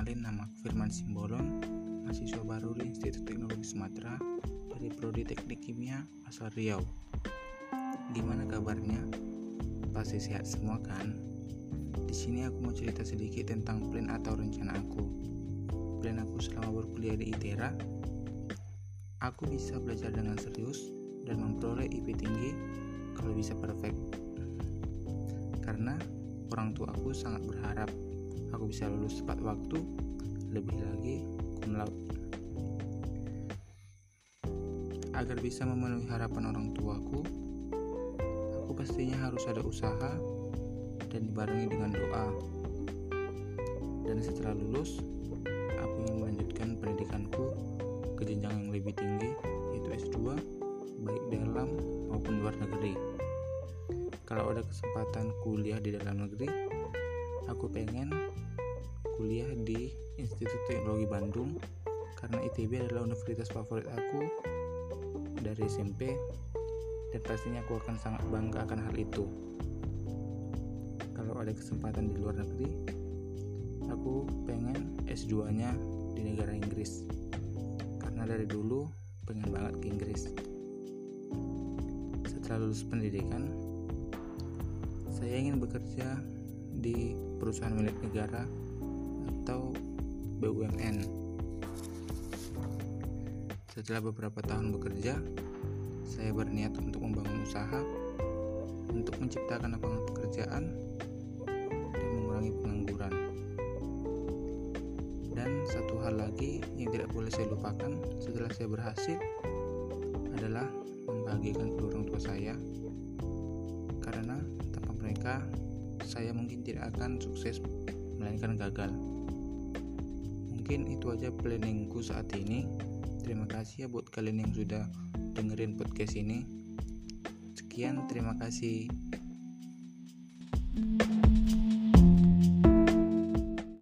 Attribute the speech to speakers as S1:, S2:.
S1: Rahman Simbolon, mahasiswa baru di Institut Teknologi Sumatera dari Prodi Teknik Kimia asal Riau. Gimana kabarnya? Pasti sehat semua kan? Di sini aku mau cerita sedikit tentang plan atau rencana aku. Plan aku selama berkuliah di ITERA, aku bisa belajar dengan serius dan memperoleh IP tinggi kalau bisa perfect. Karena orang tua aku sangat berharap bisa lulus tepat waktu, lebih lagi cum. Agar bisa memenuhi harapan orang tuaku, aku pastinya harus ada usaha dan dibarengi dengan doa. Dan setelah lulus, aku ingin melanjutkan pendidikanku ke jenjang yang lebih tinggi, yaitu S2, baik dalam maupun luar negeri. Kalau ada kesempatan kuliah di dalam negeri, aku pengen kuliah di Institut Teknologi Bandung karena ITB adalah universitas favorit aku dari SMP dan pastinya aku akan sangat bangga akan hal itu. Kalau ada kesempatan di luar negeri, aku pengen S2-nya di negara Inggris. Karena dari dulu pengen banget ke Inggris. Setelah lulus pendidikan, saya ingin bekerja di perusahaan milik negara atau BUMN. Setelah beberapa tahun bekerja, saya berniat untuk membangun usaha untuk menciptakan lapangan pekerjaan dan mengurangi pengangguran. Dan satu hal lagi yang tidak boleh saya lupakan setelah saya berhasil adalah membahagiakan kedua orang tua saya karena tanpa mereka saya mungkin tidak akan sukses melainkan gagal mungkin itu aja planningku saat ini. Terima kasih ya buat kalian yang sudah dengerin podcast ini. Sekian terima kasih